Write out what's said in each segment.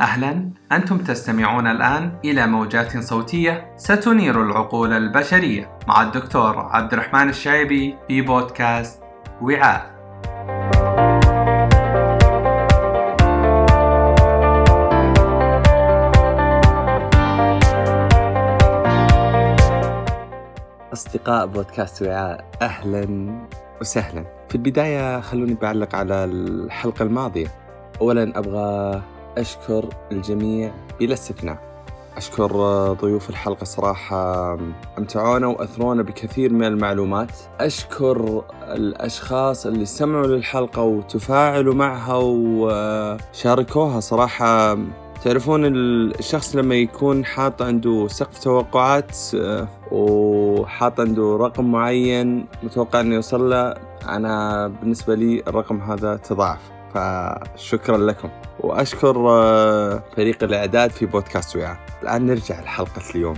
أهلا أنتم تستمعون الآن إلى موجات صوتية ستنير العقول البشرية مع الدكتور عبد الرحمن الشايبي في بودكاست وعاء. أصدقاء بودكاست وعاء أهلا وسهلا. في البداية خلوني بعلق على الحلقة الماضية. أولا أبغى أشكر الجميع بلا استثناء. أشكر ضيوف الحلقة صراحة أمتعونا وأثرونا بكثير من المعلومات. أشكر الأشخاص اللي استمعوا للحلقة وتفاعلوا معها وشاركوها صراحة. تعرفون الشخص لما يكون حاط عنده سقف توقعات وحاط عنده رقم معين متوقع إنه يوصل له أنا بالنسبة لي الرقم هذا تضاعف. فشكرا لكم. وأشكر آه، فريق الإعداد في بودكاست وعاء. الآن نرجع لحلقة اليوم.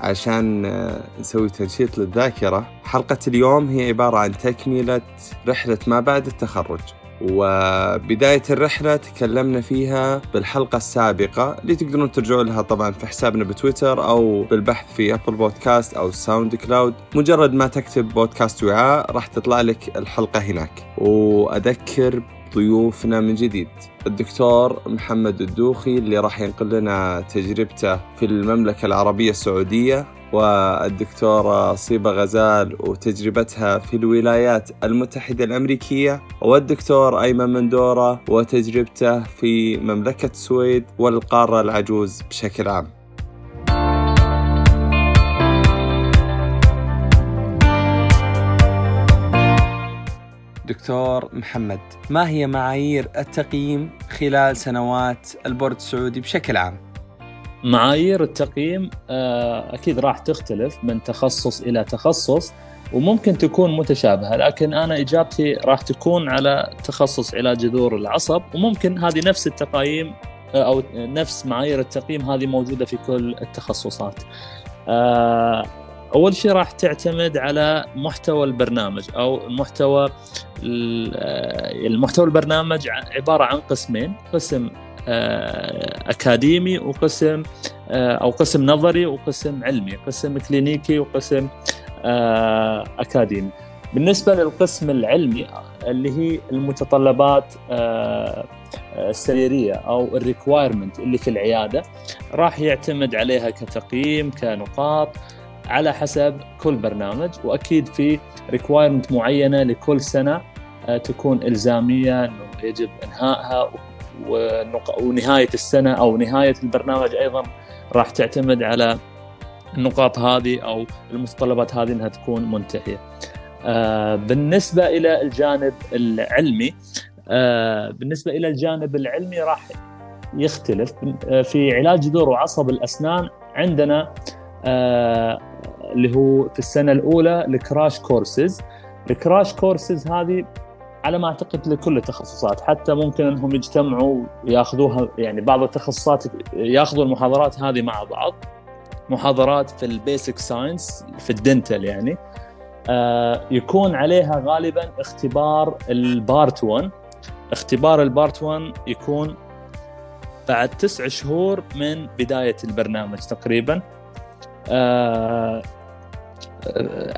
عشان آه، نسوي تنشيط للذاكرة حلقة اليوم هي عبارة عن تكملة رحلة ما بعد التخرج. وبداية الرحلة تكلمنا فيها بالحلقة السابقة اللي تقدرون ترجعون لها طبعا في حسابنا بتويتر أو بالبحث في أبل بودكاست أو ساوند كلاود مجرد ما تكتب بودكاست وعاء راح تطلع لك الحلقة هناك. وأذكر ضيوفنا من جديد. الدكتور محمد الدوخي اللي راح ينقل لنا تجربته في المملكة العربية السعودية والدكتورة صيبة غزال وتجربتها في الولايات المتحدة الأمريكية والدكتور أيمن مندورة وتجربته في مملكة السويد والقارة العجوز بشكل عام. دكتور محمد ما هي معايير التقييم خلال سنوات البورد السعودي بشكل عام؟ معايير التقييم آه، أكيد راح تختلف من تخصص إلى تخصص وممكن تكون متشابهة لكن أنا إجابتي راح تكون على تخصص علاج جذور العصب وممكن هذه نفس التقايم آه، أو نفس معايير التقييم هذه موجودة في كل التخصصات. آه، أول شيء راح تعتمد على محتوى البرنامج أو محتوى المحتوى البرنامج عبارة عن قسمين قسم آه، أكاديمي وقسم آه، أو قسم نظري وقسم علمي قسم كلينيكي وقسم آه، أكاديمي. بالنسبة للقسم العلمي اللي هي المتطلبات السريرية أو الريكوايرمنت اللي في العيادة راح يعتمد عليها كتقييم كنقاط على حسب كل برنامج وأكيد في ريكوايرمنت معينة لكل سنة تكون إلزامية إنه يجب إنهائها ونهاية السنة أو نهاية البرنامج أيضا راح تعتمد على النقاط هذه أو المتطلبات هذه إنها تكون منتهية. آه، بالنسبة إلى الجانب العلمي آه، بالنسبة إلى الجانب العلمي راح يختلف آه، في علاج جذور وعصب الأسنان عندنا اللي هو في السنة الأولى ال crash courses. ال crash courses هذه على ما أعتقد لكل التخصصات حتى ممكن إنهم يجتمعوا ويأخذوها يعني بعض التخصصات يأخذوا المحاضرات هذه مع بعض. محاضرات في ال basic science في ال dental يعني. آه يكون عليها غالبا اختبار ال part 1 اختبار ال part 1 يكون بعد تسع شهور من بداية البرنامج تقريبا. آه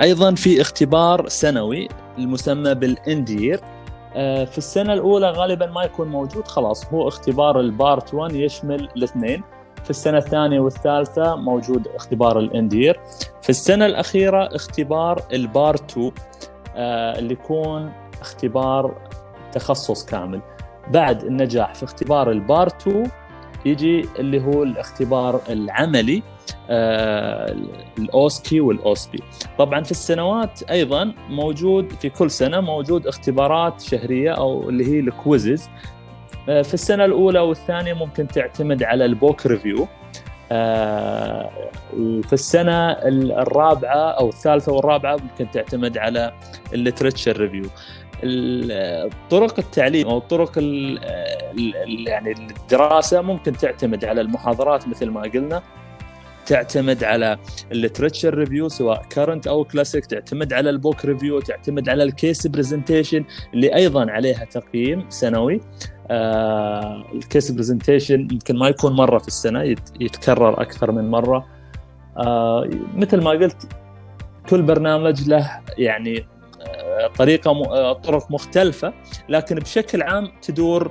أيضا في اختبار سنوي المسمى بال end year. آه، في السنة الأولى غالبا ما يكون موجود خلاص هو اختبار ال part 1 يشمل الاثنين. في السنة الثانية والثالثة موجود اختبار ال end year. في السنة الأخيرة اختبار ال part 2 آه، اللي يكون اختبار تخصص كامل. بعد النجاح في اختبار ال part 2 يجي اللي هو الاختبار العملي آه، ال OSCE وال OSPE. طبعا في السنوات أيضا موجود في كل سنة موجود اختبارات شهرية أو اللي هي ال quizzes. آه، في السنة الأولى والثانية ممكن تعتمد على ال book review. آه، وفي السنة الرابعة أو الثالثة والرابعة ممكن تعتمد على ال literature review. طرق التعليم أو طرق يعني الدراسة ممكن تعتمد على المحاضرات مثل ما قلنا تعتمد على ال literature review سواء current أو كلاسيك تعتمد على ال book review تعتمد على ال case presentation اللي أيضا عليها تقييم سنوي. آه ال case presentation يمكن ما يكون مرة في السنة يتكرر أكثر من مرة. آه مثل ما قلت كل برنامج له يعني طريقة آه، طرق مختلفة لكن بشكل عام تدور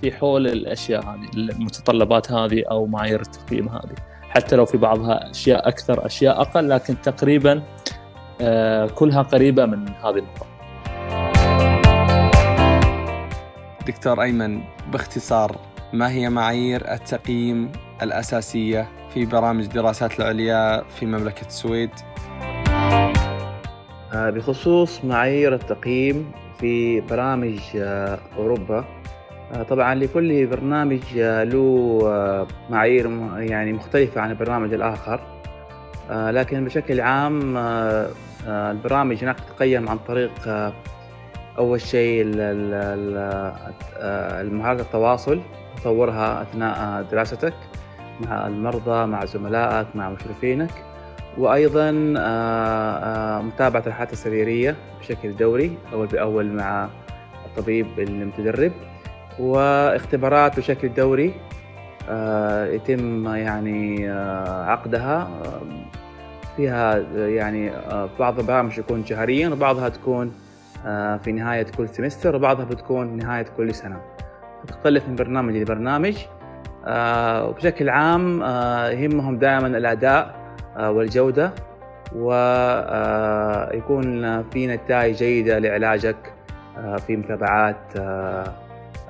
في حول الأشياء هذه المتطلبات هذه أو معايير التقييم هذه حتى لو في بعضها أشياء أكثر أشياء أقل لكن تقريبا آه، كلها قريبة من هذه النقطة. دكتور أيمن باختصار ما هي معايير التقييم الأساسية في برامج الدراسات العليا في مملكة السويد؟ آه، بخصوص معايير التقييم في برامج آه، أوروبا. طبعا لكل برنامج له معايير يعني مختلفة عن البرنامج الآخر. لكن بشكل عام آه، البرامج هناك تتقيم عن طريق آه، أول شيء آه، مهارة التواصل تطورها أثناء دراستك مع المرضى مع زملائك مع مشرفينك. وأيضا متابعة الحالات السريرية بشكل دوري أول بأول مع الطبيب المتدرب واختبارات بشكل دوري يتم يعني عقدها فيها يعني آه، بعض البرامج تكون شهريا وبعضها تكون آه، في نهاية كل سمستر وبعضها بتكون نهاية كل سنة. تختلف من برنامج لبرنامج آه، وبشكل عام يهمهم دائما الأداء والجودة ويكون في نتائج جيدة لعلاجك في متابعات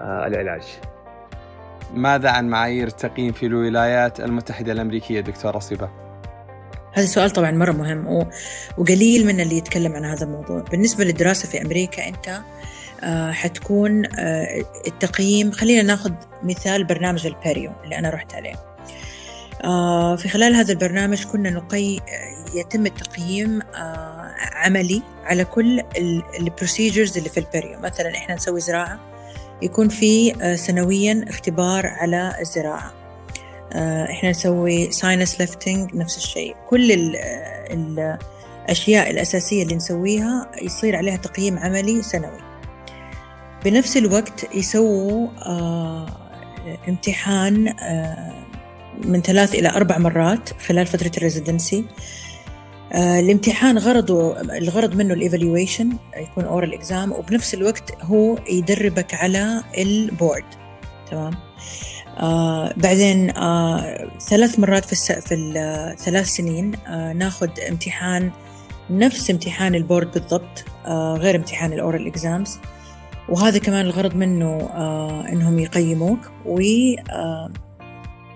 العلاج. ماذا عن معايير التقييم في الولايات المتحدة الأمريكية دكتور رصيبة؟ هذا السؤال طبعا مرة مهم وقليل من اللي يتكلم عن هذا الموضوع. بالنسبة للدراسة في أمريكا أنت آه، حتكون آه، التقييم خلينا ناخذ مثال برنامج ال perio اللي أنا رحت عليه. آه، في خلال هذا البرنامج كنا نقي يتم التقييم عملي على كل ال procedures اللي في ال perio مثلا إحنا نسوي زراعة يكون في سنويا اختبار على الزراعة. آه، إحنا نسوي sinus lifting نفس الشيء. كل ال الاشياء الأساسية اللي نسويها يصير عليها تقييم عملي سنوي. بنفس الوقت يسووا آه، امتحان آه، من ثلاث إلى أربع مرات خلال فترة ال residency. الامتحان غرضه الغرض منه ال evaluation يكون oral exam وبنفس الوقت هو يدربك على ال board. تمام؟ آه بعدين آه ثلاث مرات في, الس... في الثلاث سنين آه ناخذ امتحان نفس امتحان ال board بالضبط آه غير امتحان ال oral exams. وهذا كمان الغرض منه آه إنهم يقيموك و آه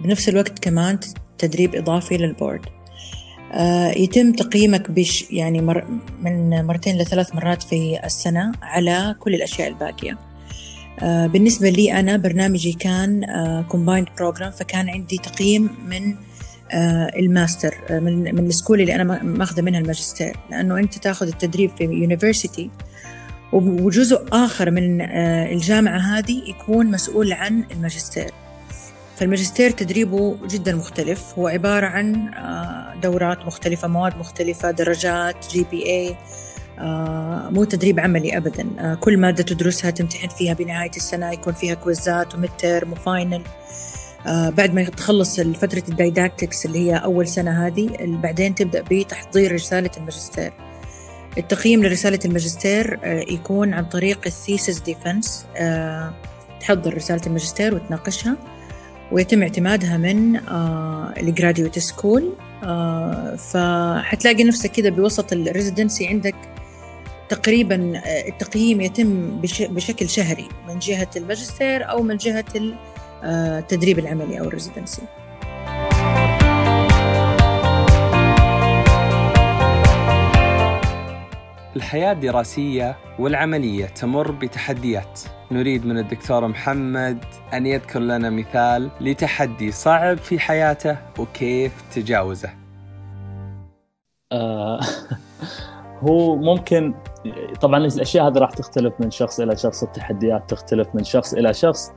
بنفس الوقت كمان تدريب إضافي لل board. آه يتم تقييمك بشكل يعني مر من مرتين لثلاث مرات في السنة على كل الأشياء الباقية. آه، بالنسبة لي أنا برنامجي كان combined آه، program فكان عندي تقييم من الماستر من من ال school اللي أنا ماخذة منها الماجستير. لأنه أنت تاخذ التدريب في university وجزء آخر من الجامعة هذه يكون مسؤول عن الماجستير. فالماجستير تدريبه جدا مختلف. هو عبارة عن دورات مختلفة مواد مختلفة درجات GPA آه، مو تدريب عملي ابدا. آه، كل مادة تدرسها تمتحن فيها بنهاية السنة يكون فيها كويزات و midterm و final آه، بعد ما تخلص فترة ال didactics اللي هي أول سنة هذه بعدين تبدأ بتحضير رسالة الماجستير. التقييم لرسالة الماجستير يكون عن طريق ال thesis defense تحضر رسالة الماجستير وتناقشها. ويتم اعتمادها من ال graduate school فحتلاقي نفسك كذا بوسط ال residency عندك تقريبا آه، التقييم يتم بشكل شهري من جهة الماجستير أو من جهة آه، التدريب العملي أو ال residency الحياة الدراسية والعملية تمر بتحديات. نريد من الدكتور محمد أن يذكر لنا مثال لتحدي صعب في حياته وكيف تجاوزه. آه هو ممكن طبعا الأشياء هذه راح تختلف من شخص إلى شخص التحديات تختلف من شخص إلى شخص.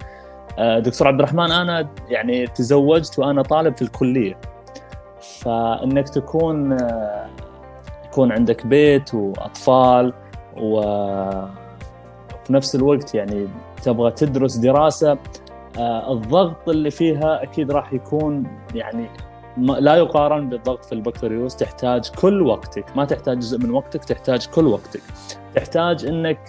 آه، دكتور عبد الرحمن أنا يعني تزوجت وأنا طالب في الكلية. فإنك تكون يكون عندك بيت وأطفال و في نفس الوقت يعني تبغى تدرس دراسة آه، الضغط اللي فيها أكيد راح يكون يعني لا يقارن بالضغط في البكالوريوس تحتاج كل وقتك. ما تحتاج جزء من وقتك تحتاج كل وقتك. تحتاج إنك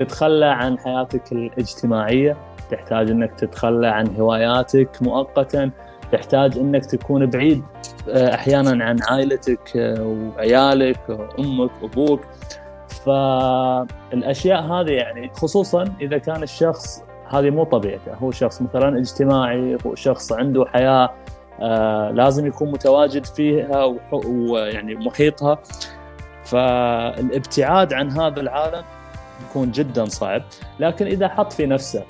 تتخلى عن حياتك الاجتماعية تحتاج إنك تتخلى عن هواياتك مؤقتا. تحتاج إنك تكون بعيد آه، أحيانا عن عائلتك آه، وعيالك وأمك وأبوك. فالأشياء هذه يعني خصوصا إذا كان الشخص هذه مو طبيعته. هو شخص مثلا اجتماعي هو شخص عنده حياة آه لازم يكون متواجد فيها ويعني محيطها. فالابتعاد عن هذا العالم يكون جدا صعب. لكن إذا حط في نفسه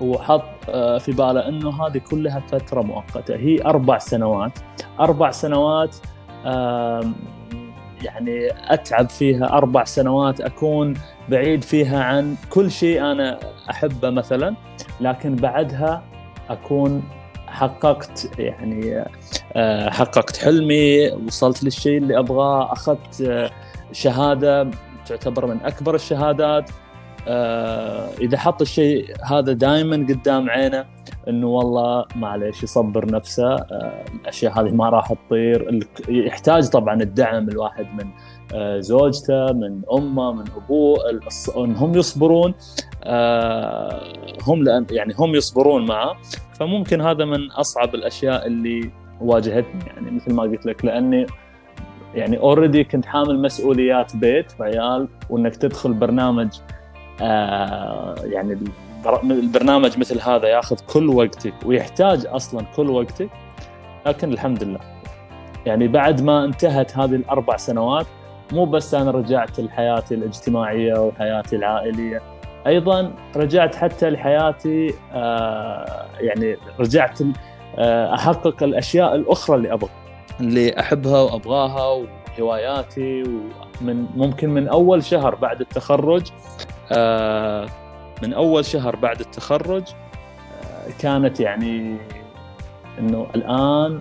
وحط آه في باله إنه هذه كلها فترة مؤقتة. هي أربع سنوات. أربع سنوات يعني أتعب فيها. أربع سنوات أكون بعيد فيها عن كل شيء أنا أحبه مثلا لكن بعدها أكون حققت يعني آه، حققت حلمي وصلت للشيء اللي أبغاه أخذت آه، شهادة تعتبر من أكبر الشهادات. إذا حط الشيء هذا دائما قدام عينه إنه والله معليش يصبر نفسه الأشياء هذه ما راح تطير. يحتاج طبعا الدعم الواحد من زوجته من أمه من أبوه. انهم يصبرون هم لأن يعني هم يصبرون معه. فممكن هذا من أصعب الأشياء اللي واجهتني. يعني مثل ما قلت لك لأني يعني اوريدي كنت حامل مسؤوليات بيت وعيال وإنك تدخل برنامج آه يعني البرنامج مثل هذا ياخذ كل وقتك ويحتاج أصلا كل وقتك لكن الحمد لله. يعني بعد ما انتهت هذه الأربع سنوات مو بس أنا رجعت لحياتي الاجتماعية وحياتي العائلية أيضا رجعت حتى لحياتي آه، يعني رجعت آه، أحقق الأشياء الأخرى اللي أبغى اللي أحبها وأبغاها وهواياتي ومن ممكن من أول شهر بعد التخرج آه، من أول شهر بعد التخرج كانت يعني إنه الآن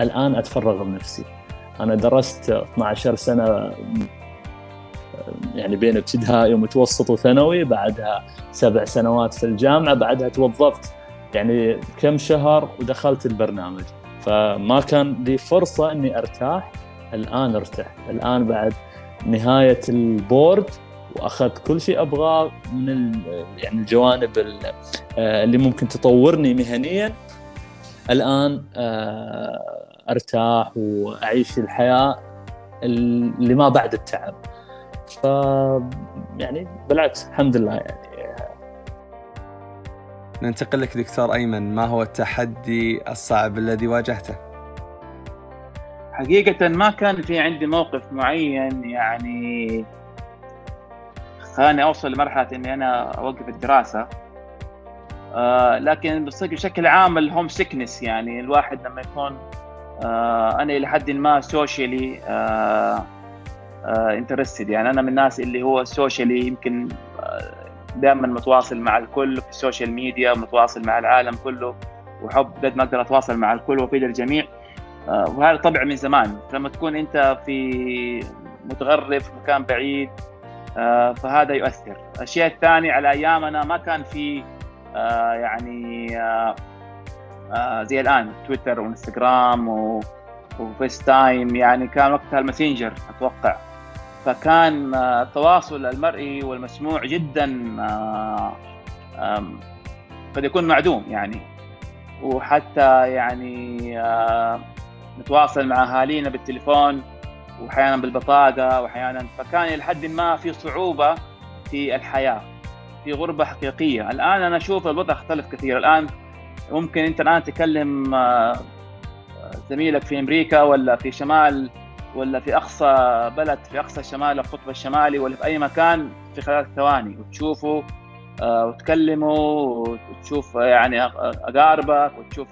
الآن أتفرغ لنفسي. أنا درست 12 سنة يعني بين ابتدائي ومتوسط وثانوي بعدها سبع سنوات في الجامعة بعدها توظفت يعني كم شهر ودخلت البرنامج. فما كان لي فرصة إني أرتاح الآن أرتحت. الآن بعد نهاية البورد واخذت كل شيء ابغاه من يعني الجوانب آه، اللي ممكن تطورني مهنيا. الآن آه، أرتاح وأعيش الحياة اللي ما بعد التعب. ف يعني بالعكس الحمد لله يعني. ننتقل لك دكتور أيمن ما هو التحدي الصعب الذي واجهته؟ حقيقة ما كان في عندي موقف معين يعني خلاني أوصل لمرحلة إني أنا أوقف الدراسة. آه لكن بشكل عام ال homesickness يعني الواحد لما يكون آه أنا إلى حد ما socially آه interested يعني أنا من الناس اللي هو socially يمكن آه، دائما متواصل مع الكل في ال social media متواصل مع العالم كله وأحب قد ما أقدر أتواصل مع الكل وأفيد الجميع. آه، وهذا طبع من زمان. لما تكون أنت في متغرب في مكان بعيد آه، فهذا يؤثر. الشيء الثاني على أيامنا ما كان في يعني زي الآن تويتر وإنستغرام وفيس تايم يعني كان وقتها الماسنجر أتوقع. فكان التواصل المرئي والمسموع جدا آه، قد يكون معدوم يعني. وحتى يعني آه، نتواصل مع أهالينا بالتليفون. وأحيانا بالبطاقة وأحيانا فكان إلى حد ما في صعوبة في الحياة في غربة حقيقية. الآن أنا أشوف الوضع اختلف كثير. الآن ممكن أنت الآن تكلم آه، زميلك في أمريكا ولا في شمال ولا في أقصى بلد في أقصى شمال القطب الشمالي ولا في أي مكان في خلال ثواني وتشوفوا آه، وتكلموا وتشوف يعني اقاربك وتشوف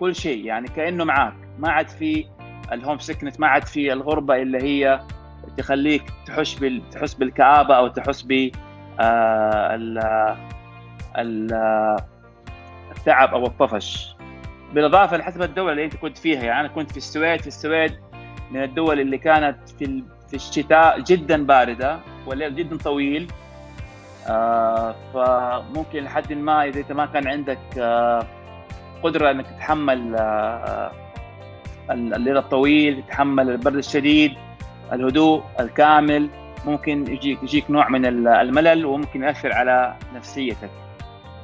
كل شيء. يعني كأنه معاك ما عاد في الهوم سكنت ما عاد في الغربة اللي هي تخليك تحس بال تحس بالكآبة أو تحس ب آه، التعب أو الطفش. بالإضافة لحسب الدولة اللي أنت كنت فيها يعني أنا كنت في السويد في السويد من الدول اللي كانت في في الشتاء جدا باردة والليل جدا طويل. آه، فممكن لحد ما إذا أنت ما كان عندك آه، قدرة إنك تتحمل آه، الليل الطويل تتحمل البرد الشديد الهدوء الكامل. ممكن يجيك يجيك نوع من الملل وممكن يأثر على نفسيتك.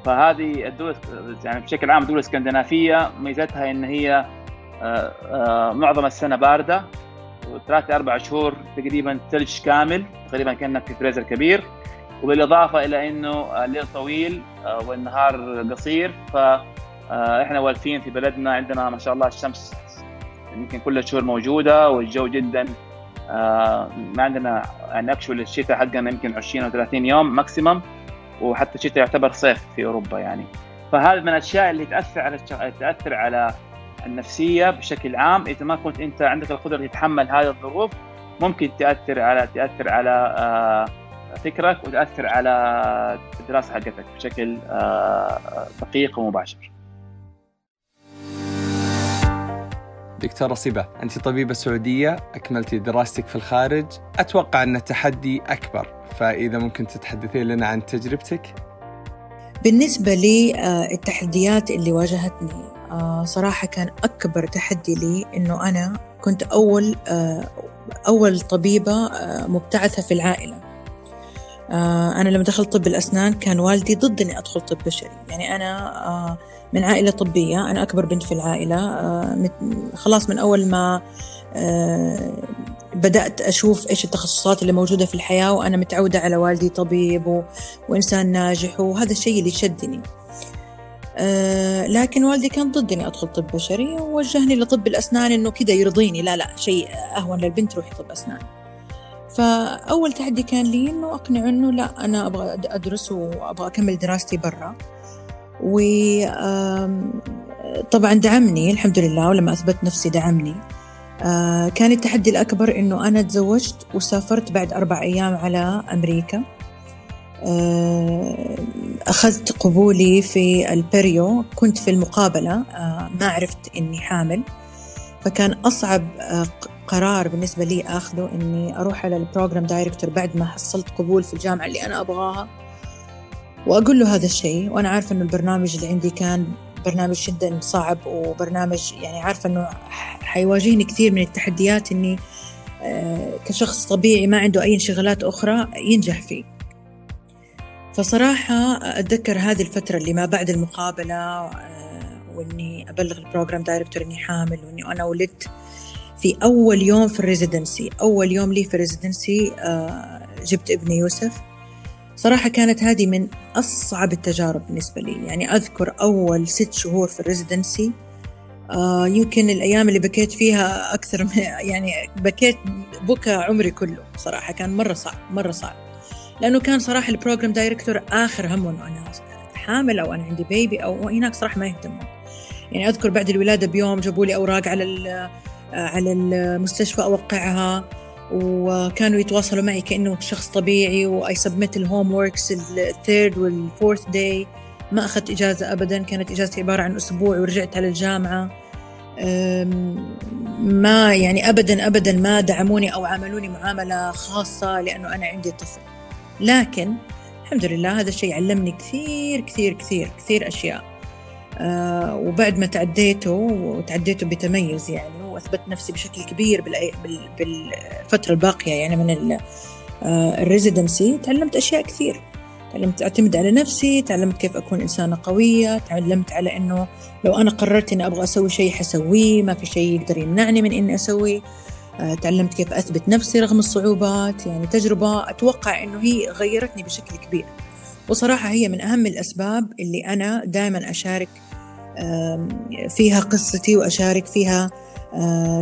فهذه الدول يعني بشكل عام الدول الإسكندنافية ميزتها إن هي معظم السنة باردة وثلاثة أربع شهور تقريبا ثلج كامل تقريبا كأنك في فريزر كبير. وبالإضافة إلى إنه الليل طويل آه، والنهار قصير. فاحنا مولفين في بلدنا عندنا ما شاء الله الشمس يمكن كل الشهور موجودة والجو جدا آه، ما عندنا يعني actual الشتاء حقنا يمكن 20 أو 30 يوم maximum وحتى الشتاء يعتبر صيف في أوروبا يعني فهذا من الأشياء اللي تأثر على تأثر على النفسية بشكل عام إذا ما كنت أنت عندك القدرة تتحمل هذه الظروف ممكن تأثر على تأثر على آه فكرك وتأثر على الدراسة حقتك بشكل آه، دقيق ومباشر. دكتورة صبا أنت طبيبة سعودية أكملتي دراستك في الخارج. أتوقع أن التحدي أكبر فإذا ممكن تتحدثين لنا عن تجربتك؟ بالنسبة لي آه، التحديات اللي واجهتني آه، صراحة كان أكبر تحدي لي أنه أنا كنت أول أول طبيبة مبتعثة في العائلة. آه، أنا لما دخلت طب الأسنان كان والدي ضد إني أدخل طب بشري. يعني أنا آه، من عائلة طبية أنا أكبر بنت في العائلة آه، خلاص من أول ما بدأت أشوف إيش التخصصات اللي موجودة في الحياة وأنا متعودة على والدي طبيب. وإنسان ناجح وهذا الشيء اللي شدني لكن والدي كان ضد إني أدخل طب بشري ووجهني لطب الأسنان إنه كذا يرضيني. لا لا شيء أهون للبنت روحي طب أسنان. فأول تحدي كان لي إنه أقنعه إنه لا أنا أبغى أدرس وأبغى أكمل دراستي برا. و طبعا دعمني الحمد لله ولما أثبت نفسي دعمني. آه، كان التحدي الأكبر إنه أنا تزوجت وسافرت بعد أربع أيام على أمريكا. آه، أخذت قبولي في ال perio كنت في المقابلة آه، ما عرفت إني حامل. فكان أصعب قرار بالنسبة لي أخذه إني أروح على ال program director بعد ما حصلت قبول في الجامعة اللي أنا أبغاها. وأقول له هذا الشيء وأنا عارفة إنه البرنامج اللي عندي كان برنامج جدا صعب وبرنامج يعني عارفة إنه حيواجهني كثير من التحديات إني آه، كشخص طبيعي ما عنده أي انشغالات أخرى ينجح فيه. فصراحة أتذكر هذه الفترة اللي ما بعد المقابلة آه، وإني أبلغ ال program director إني حامل وإني أنا ولدت. في أول يوم في ال residency. أول يوم لي في ال residency آه، جبت ابني يوسف. صراحة كانت هذه من أصعب التجارب بالنسبة لي. يعني أذكر أول ست شهور في ال residency آه يمكن الأيام اللي بكيت فيها أكثر من يعني بكيت بكى عمري كله صراحة. كان مرة صعب مرة صعب. لأنه كان صراحة ال program director آخر همه إنه أنا حامل أو أنا عندي baby أو هناك صراحة ما يهتمون. يعني أذكر بعد الولادة بيوم جابوا لي أوراق على على المستشفى أوقعها وكانوا يتواصلوا معي كأنه شخص طبيعي وأي submit ال homeworks ال third وال fourth day ما أخذت إجازة أبدا كانت إجازتي عبارة عن أسبوع ورجعت على الجامعة. ما يعني أبدا أبدا ما دعموني أو عاملوني معاملة خاصة لأنه أنا عندي طفل. لكن الحمد لله هذا الشيء علمني كثير كثير كثير كثير أشياء. آه وبعد ما تعديته وتعديته بتميز يعني. وأثبت نفسي بشكل كبير بالفترة الباقية. يعني من الريزيدنسي آه، تعلمت أشياء كثير. تعلمت أعتمد على نفسي تعلمت كيف أكون إنسانة قوية تعلمت على إنه لو أنا قررت إني أبغى أسوي شيء حسويه ما في شيء يقدر يمنعني من إني أسوي آه، تعلمت كيف أثبت نفسي رغم الصعوبات. يعني تجربة أتوقع إنه هي غيرتني بشكل كبير. وصراحة هي من أهم الأسباب اللي أنا دائما أشارك فيها قصتي وأشارك فيها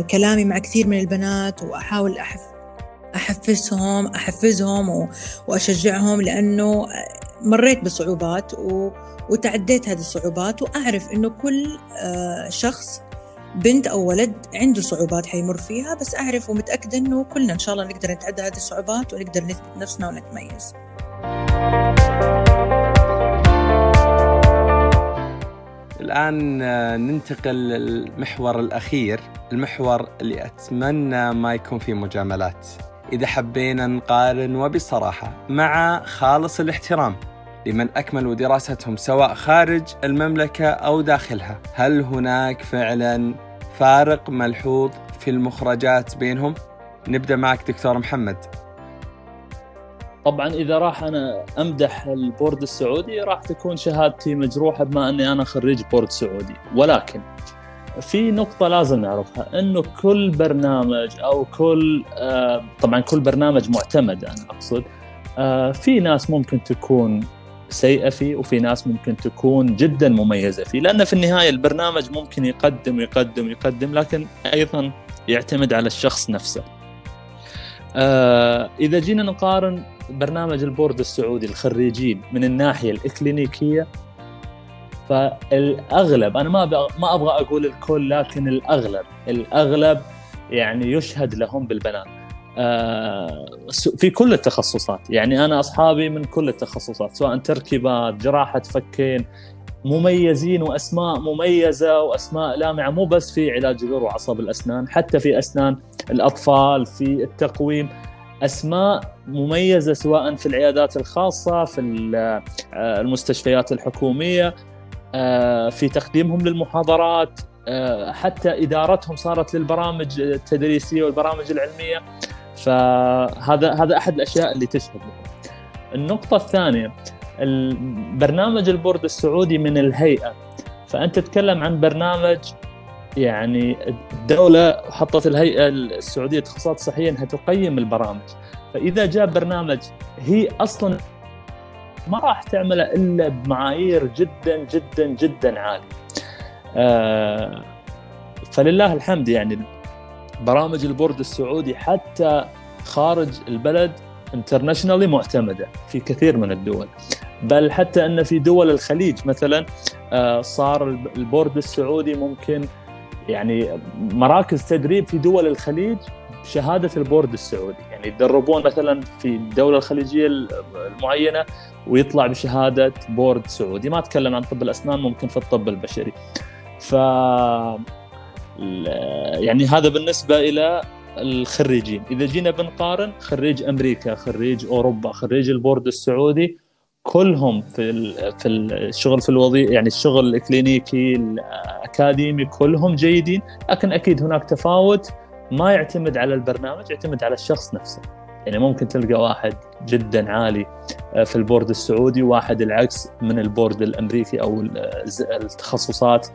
كلامي مع كثير من البنات وأحاول أحف أحفزهم أحفزهم وأشجعهم لأنه مريت بصعوبات. وتعديت هذه الصعوبات وأعرف إنه كل آه، شخص بنت أو ولد عنده صعوبات حيمر فيها بس أعرف ومتأكدة إنه كلنا إن شاء الله نقدر نتعدى هذه الصعوبات ونقدر نثبت نفسنا ونتميز. الآن آه، ننتقل للمحور الأخير المحور اللي أتمنى ما يكون فيه مجاملات إذا حبينا نقارن وبصراحة مع خالص الاحترام لمن أكملوا دراستهم سواء خارج المملكة أو داخلها هل هناك فعلا فارق ملحوظ في المخرجات بينهم؟ نبدأ معك دكتور محمد طبعا إذا راح أنا أمدح ال board السعودي راح تكون شهادتي مجروحة بما أني أنا خريج board سعودي. ولكن في نقطة لازم نعرفها إنه كل برنامج أو كل آه طبعا كل برنامج معتمد أنا أقصد آه في ناس ممكن تكون سيئة فيه وفي ناس ممكن تكون جدا مميزة فيه. لأن في النهاية البرنامج ممكن يقدم يقدم يقدم لكن أيضا يعتمد على الشخص نفسه. آه إذا جينا نقارن برنامج البورد السعودي الخريجين من الناحية الإكلينيكية فالأغلب أنا ما ما أبغى أقول الكل لكن الأغلب الأغلب يعني يشهد لهم بالبنان. آه، في كل التخصصات. يعني أنا أصحابي من كل التخصصات سواء تركيبات جراحة فكين مميزين وأسماء مميزة وأسماء لامعة مو بس في علاج جذور وعصب الأسنان حتى في أسنان الأطفال في التقويم. أسماء مميزة سواء في العيادات الخاصة في آه، المستشفيات الحكومية آه، في تقديمهم للمحاضرات آه، حتى إدارتهم صارت للبرامج التدريسية والبرامج العلمية فهذا هذا أحد الأشياء اللي تشهد. النقطة الثانية برنامج البورد السعودي من الهيئة فأنت تتكلم عن برنامج يعني الدولة حطت الهيئة السعودية للتخصصات الصحية إنها تقيم البرامج فإذا جاء برنامج هي أصلا ما راح تعمله إلا بمعايير جدا جدا جدا عالية. آه فلله الحمد يعني برامج ال board السعودي حتى خارج البلد internationally معتمدة في كثير من الدول بل حتى إن في دول الخليج مثلا آه، صار ال board السعودي ممكن يعني مراكز تدريب في دول الخليج بشهادة البورد السعودي. يعني يتدربون مثلا في الدولة الخليجية المعينة ويطلع بشهادة بورد سعودي. ما أتكلم عن طب الأسنان ممكن في الطب البشري. ف يعني هذا بالنسبة إلى الخريجين. إذا جينا بنقارن خريج أمريكا خريج أوروبا خريج البورد السعودي كلهم في في الشغل في الوظيفه يعني الشغل ال clinical ال academic كلهم جيدين. لكن أكيد هناك تفاوت ما يعتمد على البرنامج يعتمد على الشخص نفسه. يعني ممكن تلقى واحد جدا عالي آه، في البورد السعودي وواحد العكس من البورد الأمريكي أو التخصصات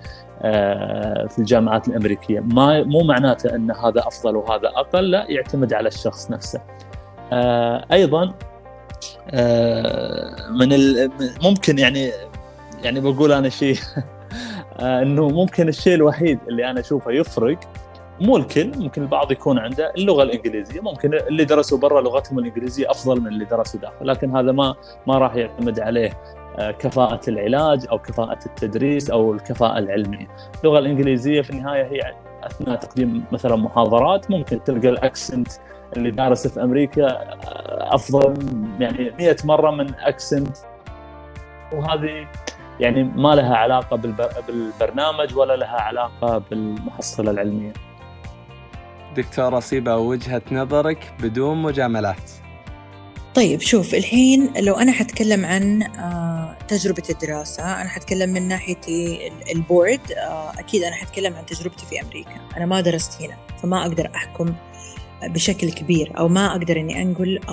آه، في الجامعات الأمريكية. ما مو معناته إن هذا أفضل وهذا أقل لا يعتمد على الشخص نفسه. آه، أيضا من ممكن يعني يعني بقول أنا شيء إنه ممكن الشيء الوحيد اللي أنا أشوفه يفرق مو الكل ممكن البعض يكون عنده اللغة الإنجليزية ممكن اللي درسوا برا لغتهم الإنجليزية أفضل من اللي درسوا داخل لكن هذا ما ما راح يعتمد عليه آه، كفاءة العلاج أو كفاءة التدريس أو الكفاءة العلمية. اللغة الإنجليزية في النهاية هي أثناء تقديم مثلا محاضرات ممكن تلقى الأكسنت اللي دارس في أمريكا أفضل يعني 100 مرة من accident وهذه يعني ما لها علاقة بالبرنامج ولا لها علاقة بالمحصلة العلمية. دكتورة طيبة وجهة نظرك بدون مجاملات. طيب شوف الحين لو أنا حتكلم عن آه، تجربة الدراسة أنا حتكلم من ناحية البورد آه، أكيد أنا حتكلم عن تجربتي في أمريكا. أنا ما درست هنا فما أقدر أحكم بشكل كبير أو ما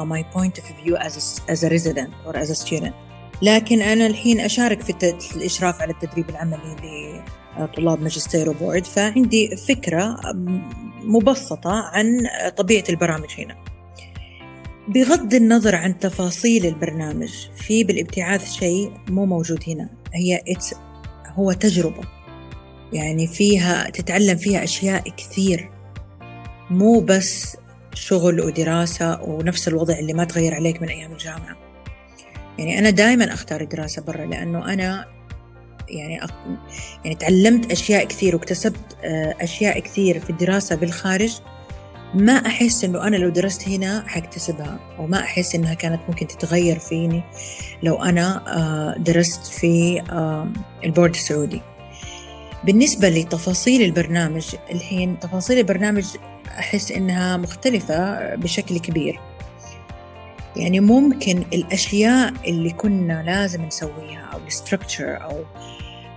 my point of view as a, as a resident or as a student. لكن أنا الحين أشارك في الإشراف على التدريب العملي لطلاب ماجستير وبورد فعندي فكرة مبسطة عن طبيعة البرامج هنا. بغض النظر عن تفاصيل البرنامج في بالابتعاث شيء مو موجود هنا. هي هو تجربة. يعني فيها تتعلم فيها أشياء كثير. مو بس شغل ودراسة ونفس الوضع اللي ما تغير عليك من أيام الجامعة. يعني أنا دائما أختار الدراسة برا لأنه أنا يعني يعني تعلمت أشياء كثير واكتسبت آه، أشياء كثير في الدراسة بالخارج. ما أحس إنه أنا لو درست هنا حكتسبها أو ما أحس إنها كانت ممكن تتغير فيني لو أنا آه، درست في البورد السعودي. بالنسبة لتفاصيل البرنامج الحين تفاصيل البرنامج أحس إنها مختلفة بشكل كبير. يعني ممكن الأشياء اللي كنا لازم نسويها أو ال structure أو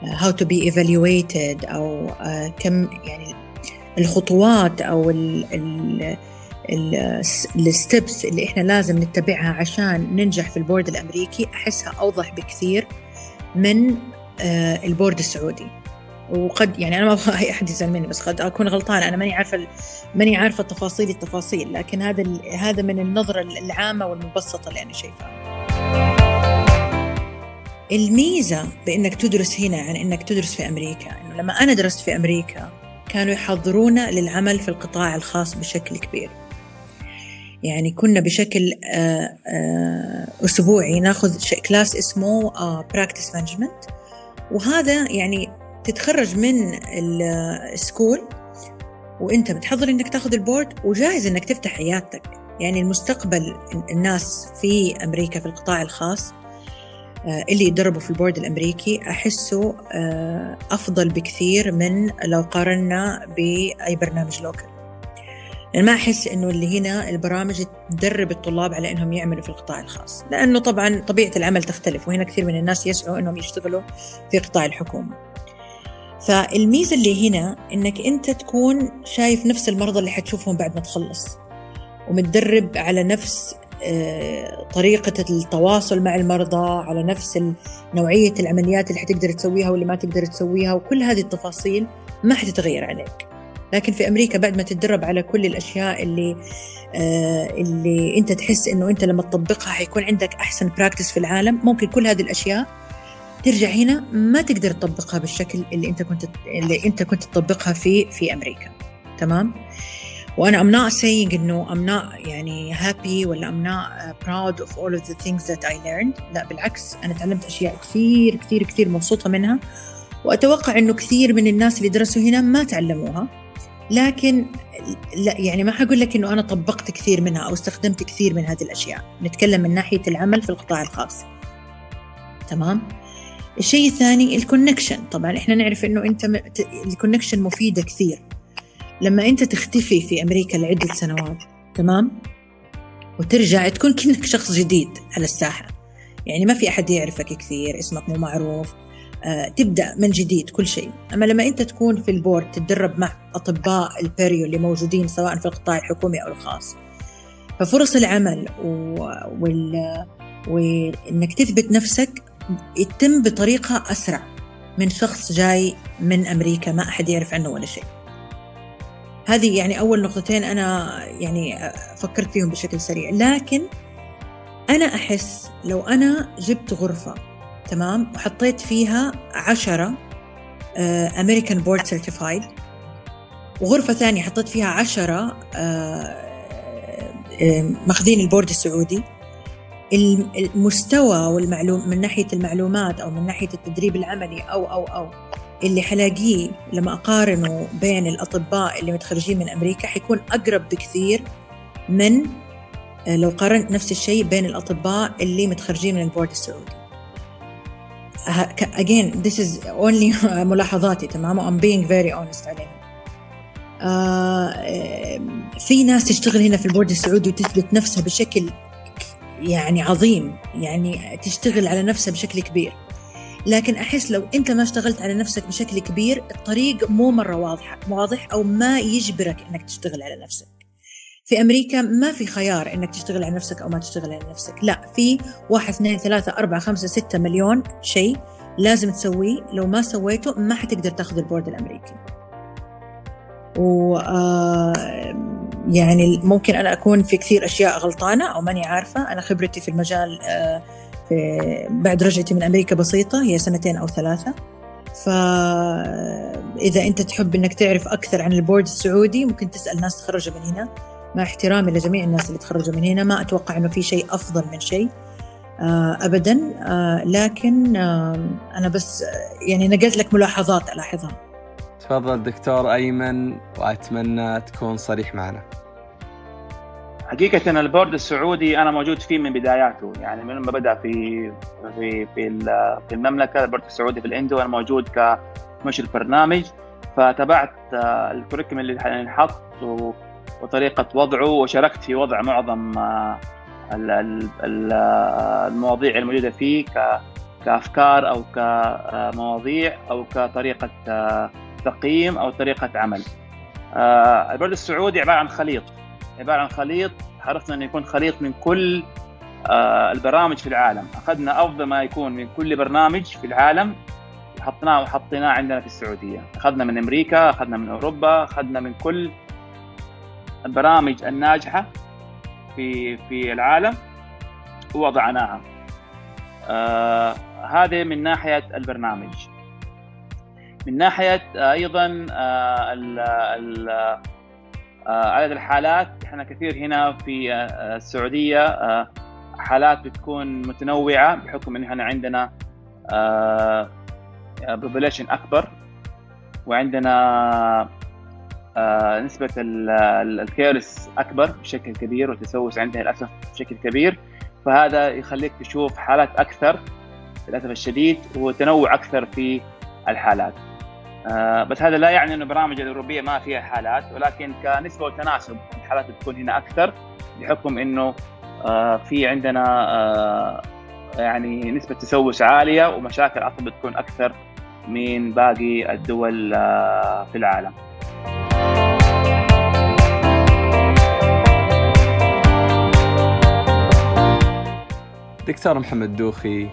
how to be evaluated أو كم يعني الخطوات أو ال steps اللي إحنا لازم نتبعها عشان ننجح في البورد الأمريكي أحسها أوضح بكثير من البورد السعودي. وقد يعني أنا ما أبغى أي أحد يزعل مني بس قد أكون غلطانة. أنا ماني عارفة ماني عارفة تفاصيل التفاصيل لكن هذا هذا من النظرة العامة والمبسطة اللي أنا شايفاها. الميزة بإنك تدرس هنا عن إنك تدرس في أمريكا. إنه لما أنا درست في أمريكا كانوا يحضرونا للعمل في القطاع الخاص بشكل كبير. يعني كنا بشكل أسبوعي ناخذ class اسمه practice management وهذا يعني تتخرج من ال school وانت بتحضر انك تاخذ البورد وجاهز انك تفتح عيادتك. يعني المستقبل الناس في أمريكا في القطاع الخاص اللي يدربوا في البورد الأمريكي أحسه أفضل بكثير من لو قارنا بأي برنامج لوكال يعني ما أحس إنه اللي هنا البرامج تدرب الطلاب على إنهم يعملوا في القطاع الخاص. لأنه طبعا طبيعة العمل تختلف وهنا كثير من الناس يسعوا إنهم يشتغلوا في قطاع الحكومة. فالميزة اللي هنا إنك أنت تكون شايف نفس المرضى اللي حتشوفهم بعد ما تخلص ومتدرب على نفس طريقة التواصل مع المرضى على نفس نوعية العمليات اللي حتقدر تسويها واللي ما تقدر تسويها وكل هذه التفاصيل ما حتتغير عليك. لكن في أمريكا بعد ما تتدرب على كل الأشياء اللي اللي أنت تحس إنه أنت لما تطبقها حيكون عندك أحسن براكتس في العالم ممكن كل هذه الأشياء ترجع هنا ما تقدر تطبقها بالشكل اللي أنت كنت اللي أنت كنت تطبقها في في أمريكا. تمام؟ وأنا I'm not saying إنه I'm not يعني happy ولا I'm not proud of all of the things that I learned. لا بالعكس أنا تعلمت أشياء كثير كثير كثير مبسوطة منها. وأتوقع إنه كثير من الناس اللي درسوا هنا ما تعلموها. لكن لا يعني ما حقول لك إنه أنا طبقت كثير منها أو استخدمت كثير من هذه الأشياء. نتكلم من ناحية العمل في القطاع الخاص. تمام؟ الشيء الثاني ال connection طبعا إحنا نعرف إنه أنت ال connection مفيدة كثير. لما أنت تختفي في أمريكا لعدة سنوات تمام؟ وترجع تكون كأنك شخص جديد على الساحة. يعني ما في أحد يعرفك كثير اسمك مو معروف آه، تبدأ من جديد كل شيء. أما لما أنت تكون في البورد تتدرب مع أطباء ال perio اللي موجودين سواء في القطاع الحكومي أو الخاص. ففرص العمل و... وال... وإنك تثبت نفسك يتم بطريقة أسرع من شخص جاي من أمريكا ما أحد يعرف عنه ولا شيء. هذه يعني أول نقطتين أنا يعني فكرت فيهم بشكل سريع. لكن أنا أحس لو أنا جبت غرفة تمام؟ وحطيت فيها عشرة American board certified وغرفة ثانية حطيت فيها عشرة ماخذين البورد السعودي المستوى والمعلوم من ناحية المعلومات أو من ناحية التدريب العملي أو أو أو اللي حلاقيه لما أقارنه بين الأطباء اللي متخرجين من أمريكا حيكون أقرب بكثير من لو قارنت نفس الشيء بين الأطباء اللي متخرجين من البورد السعودي. again this is only ملاحظاتي تمام؟ I'm being very honest عليها. آه في ناس تشتغل هنا في البورد السعودي وتثبت نفسها بشكل يعني عظيم يعني تشتغل على نفسها بشكل كبير. لكن أحس لو أنت ما اشتغلت على نفسك بشكل كبير الطريق مو مرة واضح واضح أو ما يجبرك إنك تشتغل على نفسك. في أمريكا ما في خيار إنك تشتغل على نفسك أو ما تشتغل على نفسك. لا في واحد اثنين ثلاثة أربعة خمسة ستة مليون شيء لازم تسويه. لو ما سويته ما حتقدر تاخذ البورد الأمريكي. و يعني ممكن أنا أكون في كثير أشياء غلطانة أو ماني عارفة. أنا خبرتي في المجال في بعد رجعتي من أمريكا بسيطة هي سنتين أو ثلاثة. فاذا أنت تحب إنك تعرف أكثر عن البورد السعودي ممكن تسأل ناس تخرجوا من هنا. مع احترامي لجميع الناس اللي تخرجوا من هنا ما أتوقع إنه في شيء أفضل من شيء ابدا. لكن أنا بس يعني نقلت لك ملاحظات ألاحظها. تفضل دكتور أيمن وأتمنى تكون صريح معنا. حقيقة البورد السعودي أنا موجود فيه من بداياته. يعني من ما بدأ في في في, في المملكة البورد السعودي في ال endo أنا موجود كمشي البرنامج فتابعت الكوريكم اللي حنحط وطريقة وضعه وشاركت في وضع معظم آه، المواضيع الموجودة فيه كأفكار أو كمواضيع أو كطريقة تقييم أو طريقة عمل. البرد السعودي عبارة عن خليط عبارة عن خليط حرصنا إنه يكون خليط من كل البرامج في العالم، أخذنا أفضل ما يكون من كل برنامج في العالم وحطيناه وحطيناه عندنا في السعودية، أخذنا من أمريكا، أخذنا من أوروبا، أخذنا من كل البرامج الناجحة في في العالم ووضعناها. آه هذه من ناحية البرنامج. من ناحية أيضا آه ال ال آه عدد الحالات. إحنا كثير هنا في آه السعودية آه حالات بتكون متنوعة بحكم إن إحنا عندنا population أكبر وعندنا نسبة ال caries أكبر بشكل كبير والتسوس عندها للأسف بشكل كبير. فهذا يخليك تشوف حالات أكثر للأسف الشديد وتنوع أكثر في الحالات. بس هذا لا يعني أن البرامج الأوروبية ما فيها حالات ولكن كنسبة وتناسب الحالات بتكون هنا أكثر بحكم أنه في عندنا يعني نسبة تسوس عالية ومشاكل عصب بتكون أكثر من باقي الدول في العالم. دكتور محمد دوخي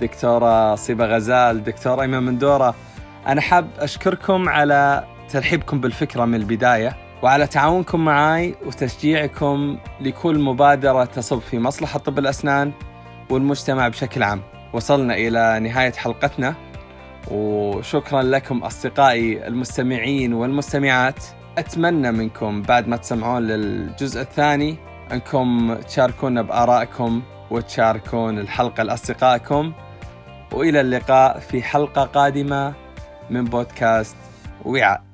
دكتورة صيبة غزال دكتور أيمن مندورة أنا حاب أشكركم على ترحيبكم بالفكرة من البداية وعلى تعاونكم معي وتشجيعكم لكل مبادرة تصب في مصلحة طب الأسنان والمجتمع بشكل عام. وصلنا إلى نهاية حلقتنا وشكرا لكم أصدقائي المستمعين والمستمعات. أتمنى منكم بعد ما تسمعون للجزء الثاني أنكم تشاركونا بآرائكم وتشاركون الحلقة لأصدقائكم. وإلى اللقاء في حلقة قادمة. من بودكاست وعاء